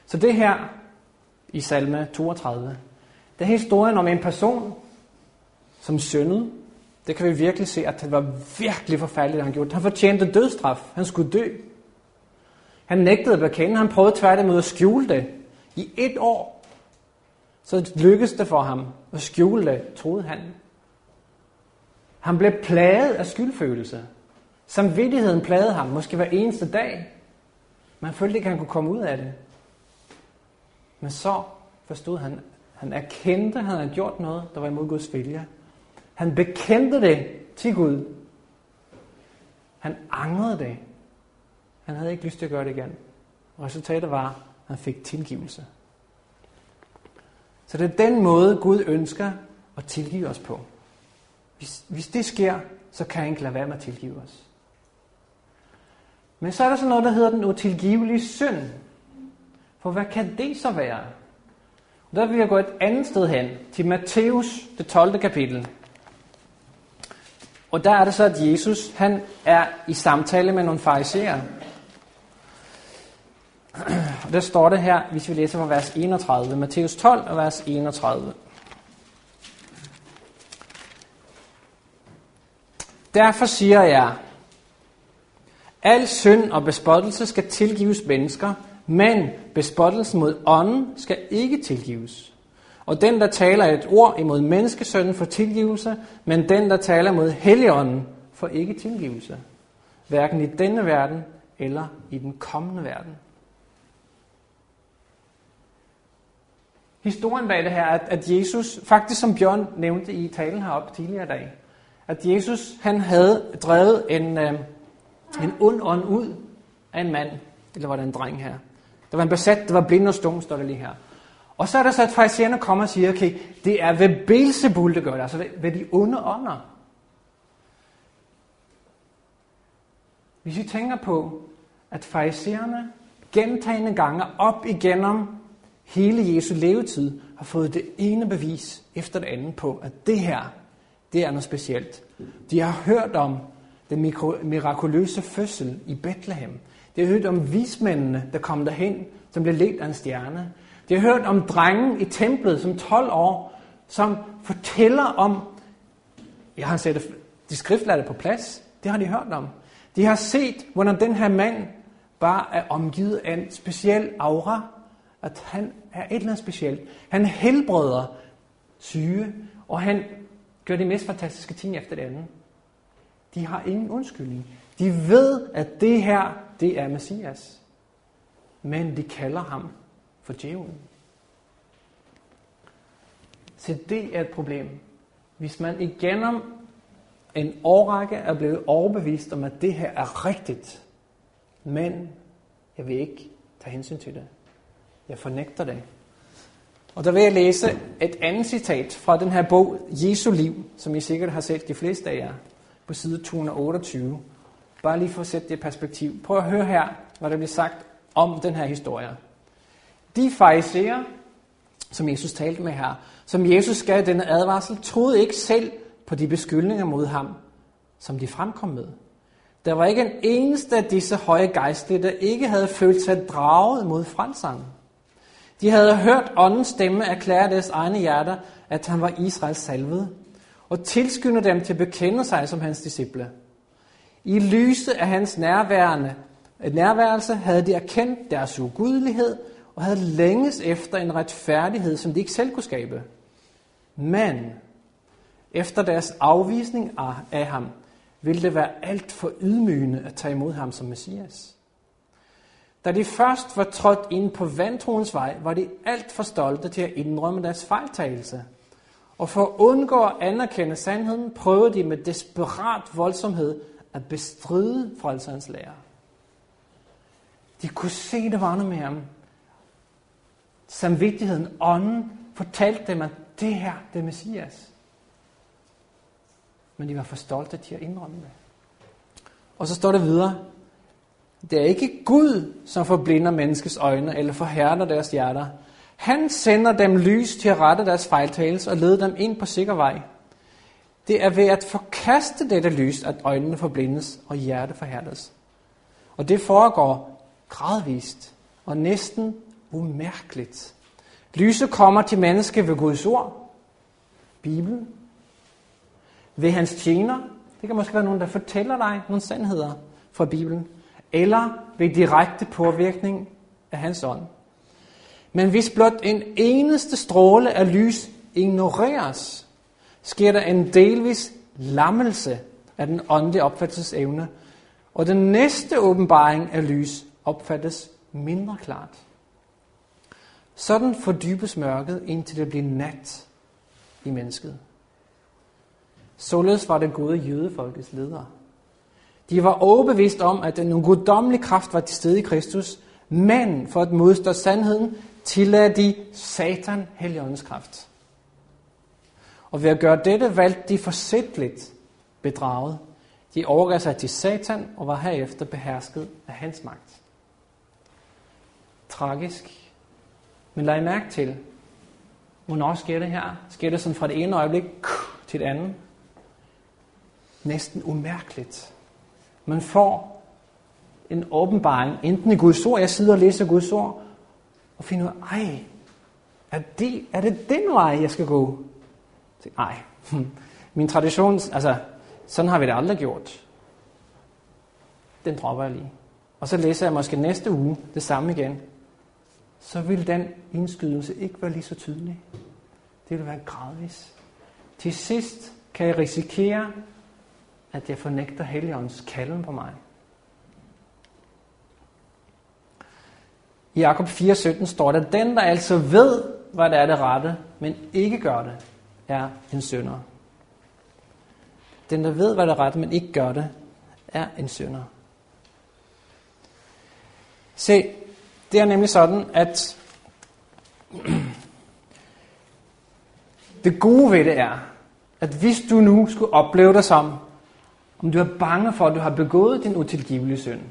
Så det her i salme 32, det er historien om en person, som syndede. Det kan vi virkelig se, at det var virkelig forfærdeligt, han gjorde. Han fortjente dødstraf. Han skulle dø. Han nægtede at bekende. Han prøvede tværtimod at skjule det. I et år. Så lykkedes det for ham at skjule det, troede han. Han blev plaget af skyldfølelse. Samvittigheden plagede ham, måske hver eneste dag. Man følte ikke, at han kunne komme ud af det. Men så forstod han, han erkendte, at han havde gjort noget, der var imod Guds vilje. Han bekendte det til Gud. Han angrede det. Han havde ikke lyst til at gøre det igen. Og resultatet var, at han fik tilgivelse. Så det er den måde, Gud ønsker at tilgive os på. Hvis, hvis det sker, så kan han ikke lade være med at tilgive os. Men så er der så noget, der hedder den utilgivelige synd. For hvad kan det så være? Og der vil jeg gå et andet sted hen, til Matthæus, det 12. kapitel. Og der er det så, at Jesus han er i samtale med nogle fariserer. Og der står det her, hvis vi læser fra vers 31, Matthæus 12 og vers 31. Derfor siger jeg, al synd og bespottelse skal tilgives mennesker, men bespottelsen mod ånden skal ikke tilgives. Og den, der taler et ord imod menneskesønnen, får tilgivelse, men den, der taler mod helligånden, får ikke tilgivelse. Hverken i denne verden eller i den kommende verden. Historien bag det her at, at Jesus, faktisk som Bjørn nævnte i talen heroppe tidligere i dag, at Jesus han havde drevet en, øh, en ond ånd ud af en mand, eller var det en dreng her. Der var en besat, der var blind og stum, står der lige her. Og så er der så, at farisæerne kommer og siger, okay, det er ved Beelzebul, det gør det, altså ved, ved de onde ånder. Hvis vi tænker på, at farisæerne gentagende gange op igennem hele Jesu levetid har fået det ene bevis efter det andet på, at det her, det er noget specielt. De har hørt om den mirakuløse fødsel i Bethlehem. De har hørt om vismændene, der kom derhen, som blev ledt af en stjerne. De har hørt om drengen i templet som 12 år, som fortæller om, jeg har sat de skriftlærte på plads, det har de hørt om. De har set, hvordan den her mand bare er omgivet af en speciel aura, at han er et eller andet specielt. Han helbreder syge, og han gør de mest fantastiske ting efter det andet. De har ingen undskyldning. De ved, at det her, det er Messias. Men de kalder ham for djævlen. Så det er et problem. Hvis man igennem en årrække er blevet overbevist om, at det her er rigtigt, men jeg vil ikke tage hensyn til det. Jeg fornægter det. Og der vil jeg læse et andet citat fra den her bog, Jesu liv, som I sikkert har set de fleste af jer, på side 228. Bare lige for at sætte det i perspektiv. Prøv at høre her, hvad der bliver sagt om den her historie. De fariserer, som Jesus talte med her, som Jesus gav denne advarsel, troede ikke selv på de beskyldninger mod ham, som de fremkom med. Der var ikke en eneste af disse høje gejstlige, der ikke havde følt sig draget mod frelseren. De havde hørt åndens stemme erklære deres egne hjerter, at han var Israels salvede, og tilskynde dem til at bekende sig som hans disciple. I lyset af hans nærværende, øh, nærværelse havde de erkendt deres ugudelighed og havde længes efter en retfærdighed, som de ikke selv kunne skabe. Men efter deres afvisning af ham, ville det være alt for ydmygende at tage imod ham som Messias. Da de først var trådt ind på vantroens vej, var de alt for stolte til at indrømme deres fejltagelse. Og for at undgå at anerkende sandheden, prøvede de med desperat voldsomhed at bestride frelserens lære. De kunne se, det var noget med ham. Samvittigheden, ånden, fortalte dem, at det her, det er Messias. Men de var for stolte til at indrømme det. Og så står det videre, det er ikke Gud, som forblinder menneskets øjne eller forhærder deres hjerter. Han sender dem lys til at rette deres fejltagelse og lede dem ind på sikker vej. Det er ved at forkaste dette lys, at øjnene forblindes og hjertet forhærdes. Og det foregår gradvist og næsten umærkeligt. Lyset kommer til mennesket ved Guds ord, Bibelen, ved hans tjener. Det kan måske være nogen, der fortæller dig nogle sandheder fra Bibelen eller ved direkte påvirkning af hans ånd. Men hvis blot en eneste stråle af lys ignoreres, sker der en delvis lammelse af den åndelige opfattelsesevne, og den næste åbenbaring af lys opfattes mindre klart. Sådan fordybes mørket, indtil det bliver nat i mennesket. Således var det gode jødefolkets ledere. De var overbevist om, at den guddommelig kraft var til stede i Kristus, men for at modstå sandheden, tillade de Satan heligåndens kraft. Og ved at gøre dette, valgte de forsætligt bedraget. De overgav sig til Satan og var herefter behersket af hans magt. Tragisk. Men lad I mærke til, hvornår sker det her? Sker det sådan fra det ene øjeblik til det andet? næsten umærkeligt. Man får en åbenbaring, enten i Guds ord, jeg sidder og læser Guds ord, og finder ud af, ej, er det, er det den vej, jeg skal gå? Nej, hm, min tradition, altså, sådan har vi det aldrig gjort. Den dropper jeg lige. Og så læser jeg måske næste uge det samme igen. Så vil den indskydelse ikke være lige så tydelig. Det vil være gradvis. Til sidst kan jeg risikere, at jeg fornægter Helligåndens kalden på mig. I Jakob 4:17 står der, den der altså ved, hvad der er det rette, men ikke gør det, er en synder. Den der ved, hvad der er rette, men ikke gør det, er en synder. Se, det er nemlig sådan, at det gode ved det er, at hvis du nu skulle opleve dig som, om du er bange for, at du har begået din utilgivelige synd,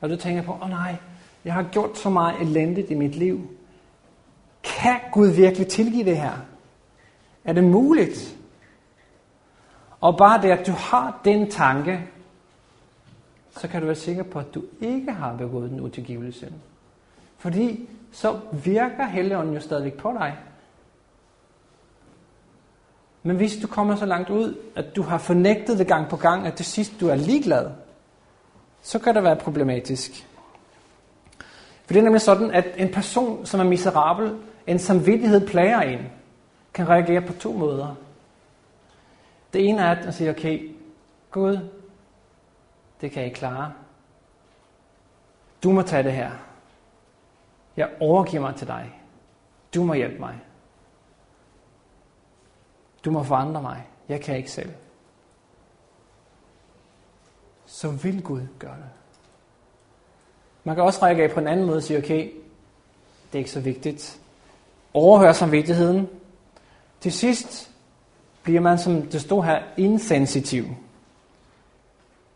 og du tænker på, åh oh, nej, jeg har gjort så meget elendigt i mit liv. Kan Gud virkelig tilgive det her? Er det muligt? Og bare det, at du har den tanke, så kan du være sikker på, at du ikke har begået den utilgivelige synd. Fordi så virker Helligånden jo stadigvæk på dig. Men hvis du kommer så langt ud, at du har fornægtet det gang på gang, at det sidst du er ligeglad, så kan det være problematisk. For det er nemlig sådan, at en person, som er miserabel, en samvittighed plager en, kan reagere på to måder. Det ene er, at man siger, okay, Gud, det kan jeg ikke klare. Du må tage det her. Jeg overgiver mig til dig. Du må hjælpe mig. Du må forandre mig. Jeg kan ikke selv. Så vil Gud gøre det. Man kan også række af på en anden måde og sige, okay, det er ikke så vigtigt. Overhør samvittigheden. Til sidst bliver man, som det står her, insensitiv.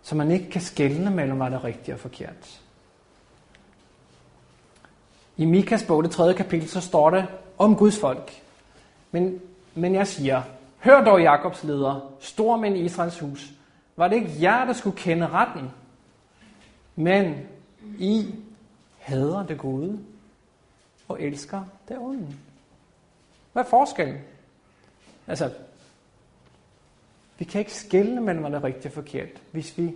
Så man ikke kan skelne mellem, hvad der er rigtigt og forkert. I Mikas bog, det tredje kapitel, så står det om Guds folk. Men, men jeg siger, hør dog Jakobs leder, stormænd i Israels hus. Var det ikke jer, der skulle kende retten? Men i hader det gode og elsker det onde. Hvad er forskellen? Altså, vi kan ikke skelne mellem, hvad der er rigtigt og forkert, hvis vi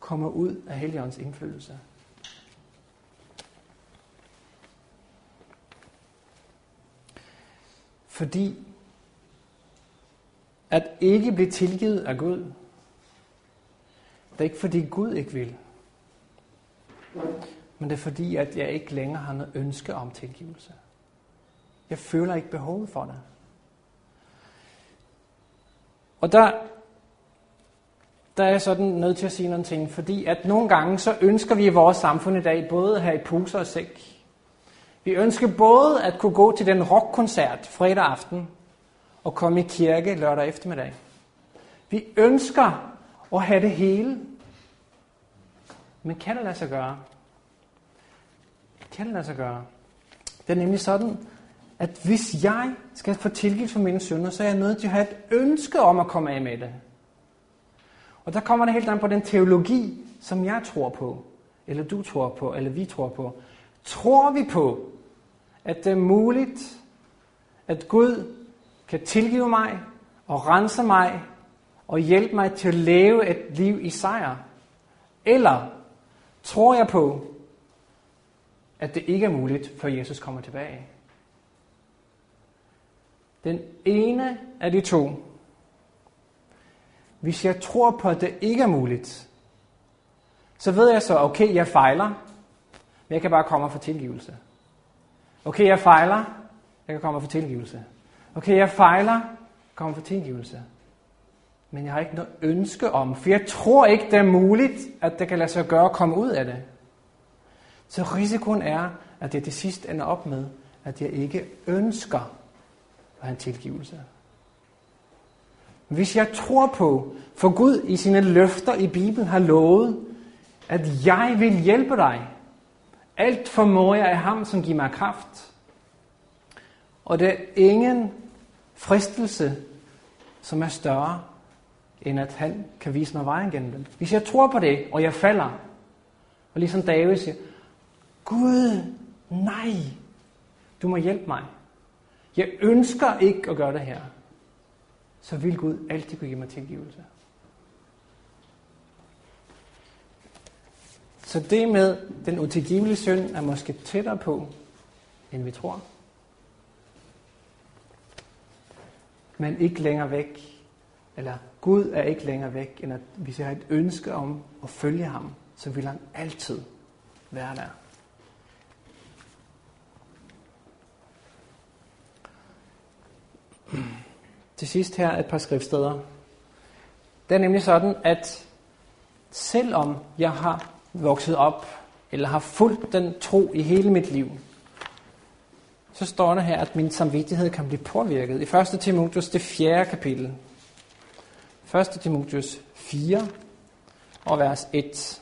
kommer ud af Helligåndens indflydelse. Fordi at ikke blive tilgivet af Gud, det er ikke fordi Gud ikke vil. Men det er fordi, at jeg ikke længere har noget ønske om tilgivelse. Jeg føler ikke behovet for det. Og der, der er jeg sådan nødt til at sige nogle ting, fordi at nogle gange så ønsker vi i vores samfund i dag både at have i poser og sæk. Vi ønsker både at kunne gå til den rockkoncert fredag aften at komme i kirke lørdag eftermiddag. Vi ønsker at have det hele, men kan det lade sig gøre? Kan det lade sig gøre? Det er nemlig sådan, at hvis jeg skal få tilgivet for mine synder, så er jeg nødt til at have et ønske om at komme af med det. Og der kommer det helt an på den teologi, som jeg tror på, eller du tror på, eller vi tror på. Tror vi på, at det er muligt, at Gud kan tilgive mig og rense mig og hjælpe mig til at leve et liv i sejr? Eller tror jeg på, at det ikke er muligt, før Jesus kommer tilbage? Den ene af de to. Hvis jeg tror på, at det ikke er muligt, så ved jeg så, okay, jeg fejler, men jeg kan bare komme og få tilgivelse. Okay, jeg fejler, jeg kan komme og få tilgivelse. Okay, jeg fejler, Kom for tilgivelse. Men jeg har ikke noget ønske om, for jeg tror ikke, det er muligt, at det kan lade sig gøre at komme ud af det. Så risikoen er, at jeg til sidst ender op med, at jeg ikke ønsker at have en tilgivelse. Hvis jeg tror på, for Gud i sine løfter i Bibelen har lovet, at jeg vil hjælpe dig. Alt formår jeg af ham, som giver mig kraft. Og der er ingen fristelse, som er større end at han kan vise mig vejen gennem den. Hvis jeg tror på det, og jeg falder, og ligesom David siger, Gud, nej, du må hjælpe mig. Jeg ønsker ikke at gøre det her. Så vil Gud altid kunne give mig tilgivelse. Så det med den utilgivelige synd er måske tættere på, end vi tror. Men ikke længere væk. Eller Gud er ikke længere væk, end at hvis jeg har et ønske om at følge ham, så vil han altid være der. Til sidst her et par skriftsteder. Det er nemlig sådan, at selvom jeg har vokset op, eller har fulgt den tro i hele mit liv, så står der her, at min samvittighed kan blive påvirket. I 1. Timotheus, det fjerde kapitel. 1. Timotheus 4 og vers 1.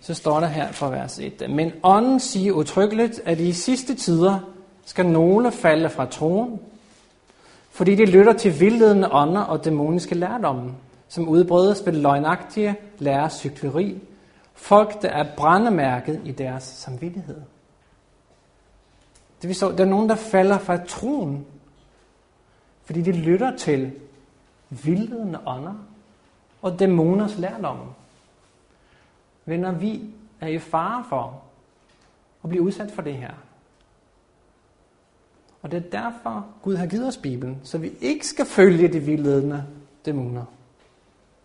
Så står der her fra vers 1. Men ånden siger utryggeligt, at i sidste tider skal nogle falde fra troen, fordi de lytter til vildledende ånder og dæmoniske lærdomme, som udbredes ved løgnagtige lærers cykleri, folk, der er brændemærket i deres samvittighed. Det vil så, der er nogen, der falder fra troen, fordi de lytter til vildledende ånder og dæmoners lærdomme. Venner, vi er i fare for at blive udsat for det her. Og det er derfor, Gud har givet os Bibelen, så vi ikke skal følge de vildledende dæmoner.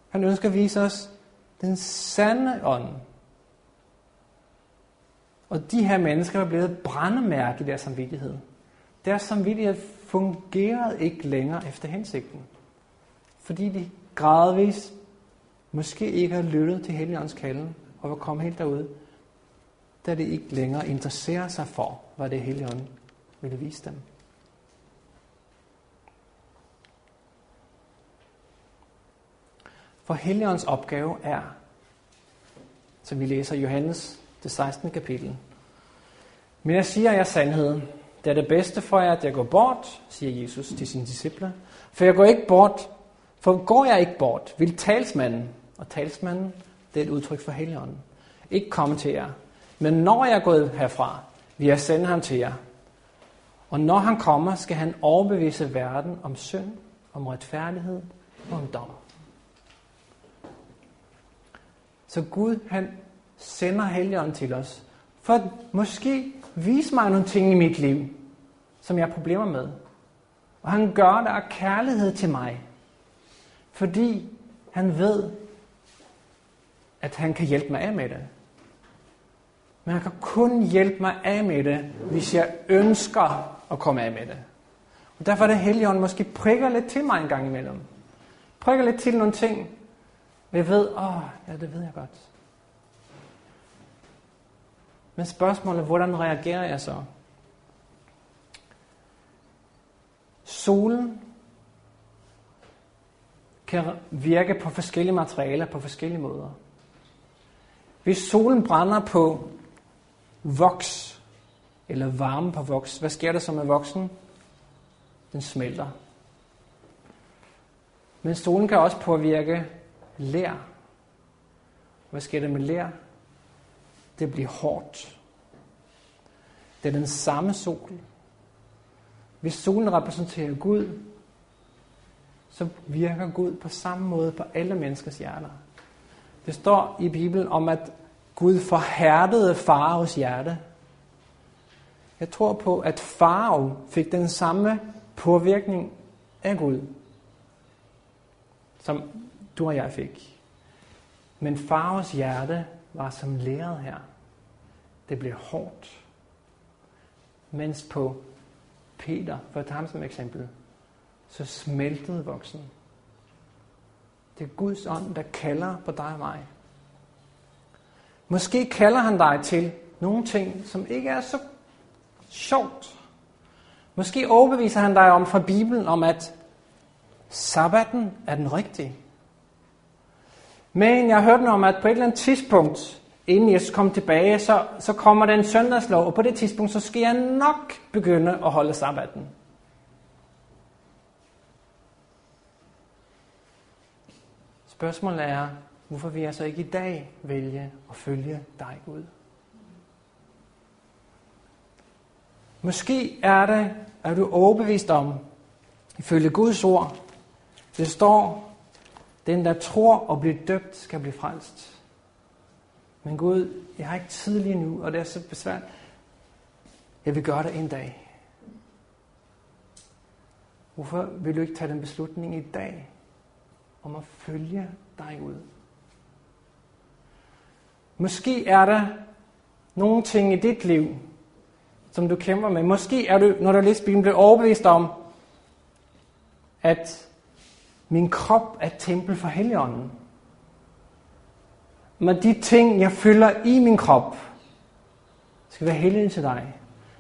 Han ønsker at vise os den sande ånd. Og de her mennesker var blevet brændemærke i deres samvittighed. Deres samvittighed fungerede ikke længere efter hensigten. Fordi de gradvist måske ikke har lyttet til Helligåndens kalden og var kommet helt derud, da det ikke længere interesserer sig for, hvad det Helligånden ville vise dem. For Helligåndens opgave er, som vi læser i Johannes, det 16. kapitel. Men jeg siger jer sandheden. Det er det bedste for jer, at jeg går bort, siger Jesus til sine disciple. For jeg går ikke bort, for går jeg ikke bort, vil talsmanden, og talsmanden, det er et udtryk for Helligånden, ikke komme til jer. Men når jeg er gået herfra, vil jeg sende ham til jer. Og når han kommer, skal han overbevise verden om synd, om retfærdighed og om dom. Så Gud, han sender Helligånden til os, for at måske vise mig nogle ting i mit liv, som jeg har problemer med. Og han gør det af kærlighed til mig, fordi han ved, at han kan hjælpe mig af med det. Men han kan kun hjælpe mig af med det, hvis jeg ønsker at komme af med det. Og derfor er det Helligånden måske prikker lidt til mig en gang imellem. Prikker lidt til nogle ting, og jeg ved, åh, ja, det ved jeg godt. Men spørgsmålet er, hvordan reagerer jeg så? Solen kan virke på forskellige materialer på forskellige måder. Hvis solen brænder på voks, eller varme på voks, hvad sker der så med voksen? Den smelter. Men solen kan også påvirke lær. Hvad sker der med lær? Det bliver hårdt. Det er den samme sol. Hvis solen repræsenterer Gud, så virker Gud på samme måde på alle menneskers hjerter. Det står i Bibelen om, at Gud forhærdede faraos hjerte. Jeg tror på, at farao fik den samme påvirkning af Gud, som du og jeg fik. Men faraos hjerte var som læret her. Det blev hårdt. Mens på Peter, for at tage ham som eksempel, så smeltede voksen. Det er Guds ånd, der kalder på dig og mig. Måske kalder han dig til nogle ting, som ikke er så sjovt. Måske overbeviser han dig om fra Bibelen om, at sabbaten er den rigtige. Men jeg hørte om, at på et eller andet tidspunkt, inden Jesus kom tilbage, så, så kommer den søndagslov, og på det tidspunkt, så skal jeg nok begynde at holde sabbaten. Spørgsmålet er, hvorfor vi altså ikke i dag vælge at følge dig, Gud? Måske er det, at du overbevist om, ifølge Guds ord, det står, den der tror og bliver døbt, skal blive frelst. Men Gud, jeg har ikke tid lige nu, og det er så besvært. Jeg vil gøre det en dag. Hvorfor vil du ikke tage den beslutning i dag om at følge dig ud? Måske er der nogle ting i dit liv, som du kæmper med. Måske er du, når du læser Bibelen, blevet overbevist om, at min krop er et tempel for Helligånden. Men de ting, jeg fylder i min krop, skal være hellige til dig.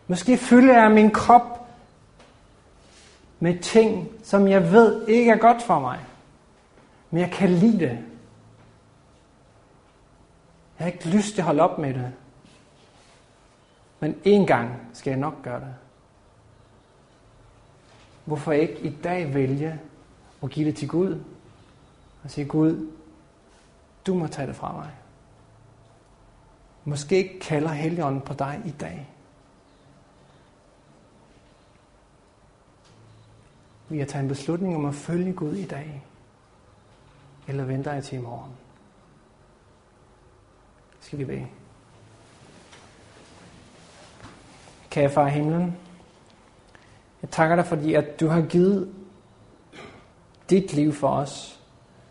Måske fylder jeg min krop med ting, som jeg ved ikke er godt for mig. Men jeg kan lide det. Jeg har ikke lyst til at holde op med det. Men en gang skal jeg nok gøre det. Hvorfor ikke i dag vælge og give det til Gud? Og sige, Gud, du må tage det fra mig. Måske kalder Helligånden på dig i dag. Vi har taget en beslutning om at følge Gud i dag. Eller venter jeg til i morgen? Skal vi bede? Kære far i himlen, jeg takker dig, fordi at du har givet dit liv for os.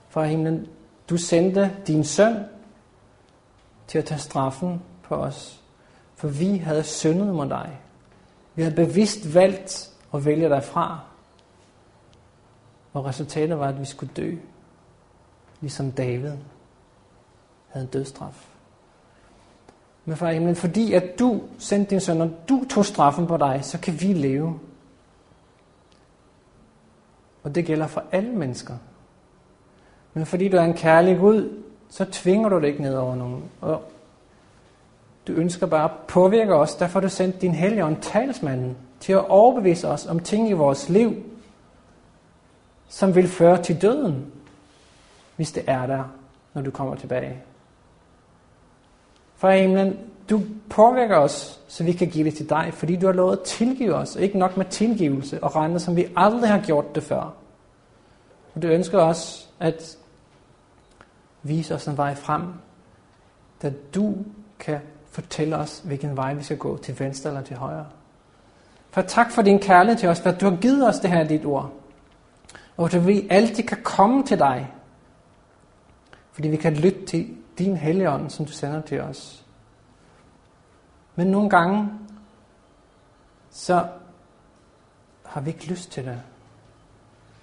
for himlen, du sendte din søn til at tage straffen på os, for vi havde syndet mod dig. Vi havde bevidst valgt at vælge dig fra, og resultatet var, at vi skulle dø, ligesom David havde en dødstraf. Men far himlen, fordi at du sendte din søn, og du tog straffen på dig, så kan vi leve. Og det gælder for alle mennesker. Men fordi du er en kærlig Gud, så tvinger du det ikke ned over nogen. Og du ønsker bare at påvirke os, derfor har du sendt din hellige talsmanden, til at overbevise os om ting i vores liv, som vil føre til døden, hvis det er der, når du kommer tilbage. Fra himlen, du påvirker os, så vi kan give det til dig, fordi du har lovet at tilgive os, og ikke nok med tilgivelse og regne, som vi aldrig har gjort det før. Og du ønsker os at vise os en vej frem, da du kan fortælle os, hvilken vej vi skal gå, til venstre eller til højre. For tak for din kærlighed til os, for at du har givet os det her dit ord. Og at vi altid kan komme til dig, fordi vi kan lytte til din hellige ånd, som du sender til os. Men nogle gange, så har vi ikke lyst til det.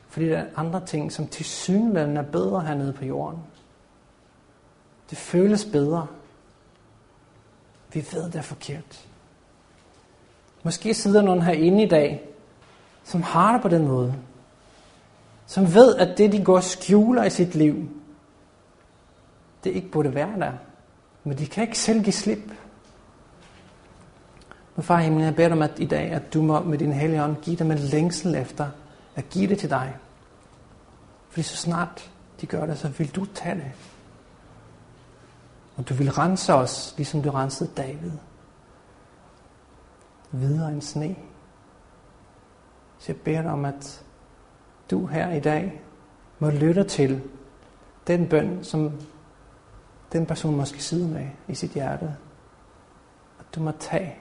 Fordi der er andre ting, som til synligheden er bedre hernede på jorden. Det føles bedre. Vi ved, det er forkert. Måske sidder nogen herinde i dag, som har det på den måde. Som ved, at det, de går og skjuler i sit liv, det ikke burde være der. Men de kan ikke selv give slip. Men far himlen, jeg beder dig om at i dag, at du må med din hellige ånd give dem en længsel efter at give det til dig. Fordi så snart de gør det, så vil du tage det. Og du vil rense os, ligesom du rensede David. Videre end sne. Så jeg beder dig om, at du her i dag må lytte til den bøn, som den person måske sidder med i sit hjerte. At du må tage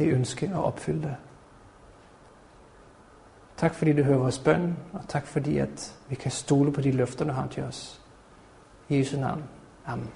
det ønske og opfylde det. Tak fordi du hører vores bøn, og tak fordi at vi kan stole på de løfter, du har til os. I Jesu navn. Amen.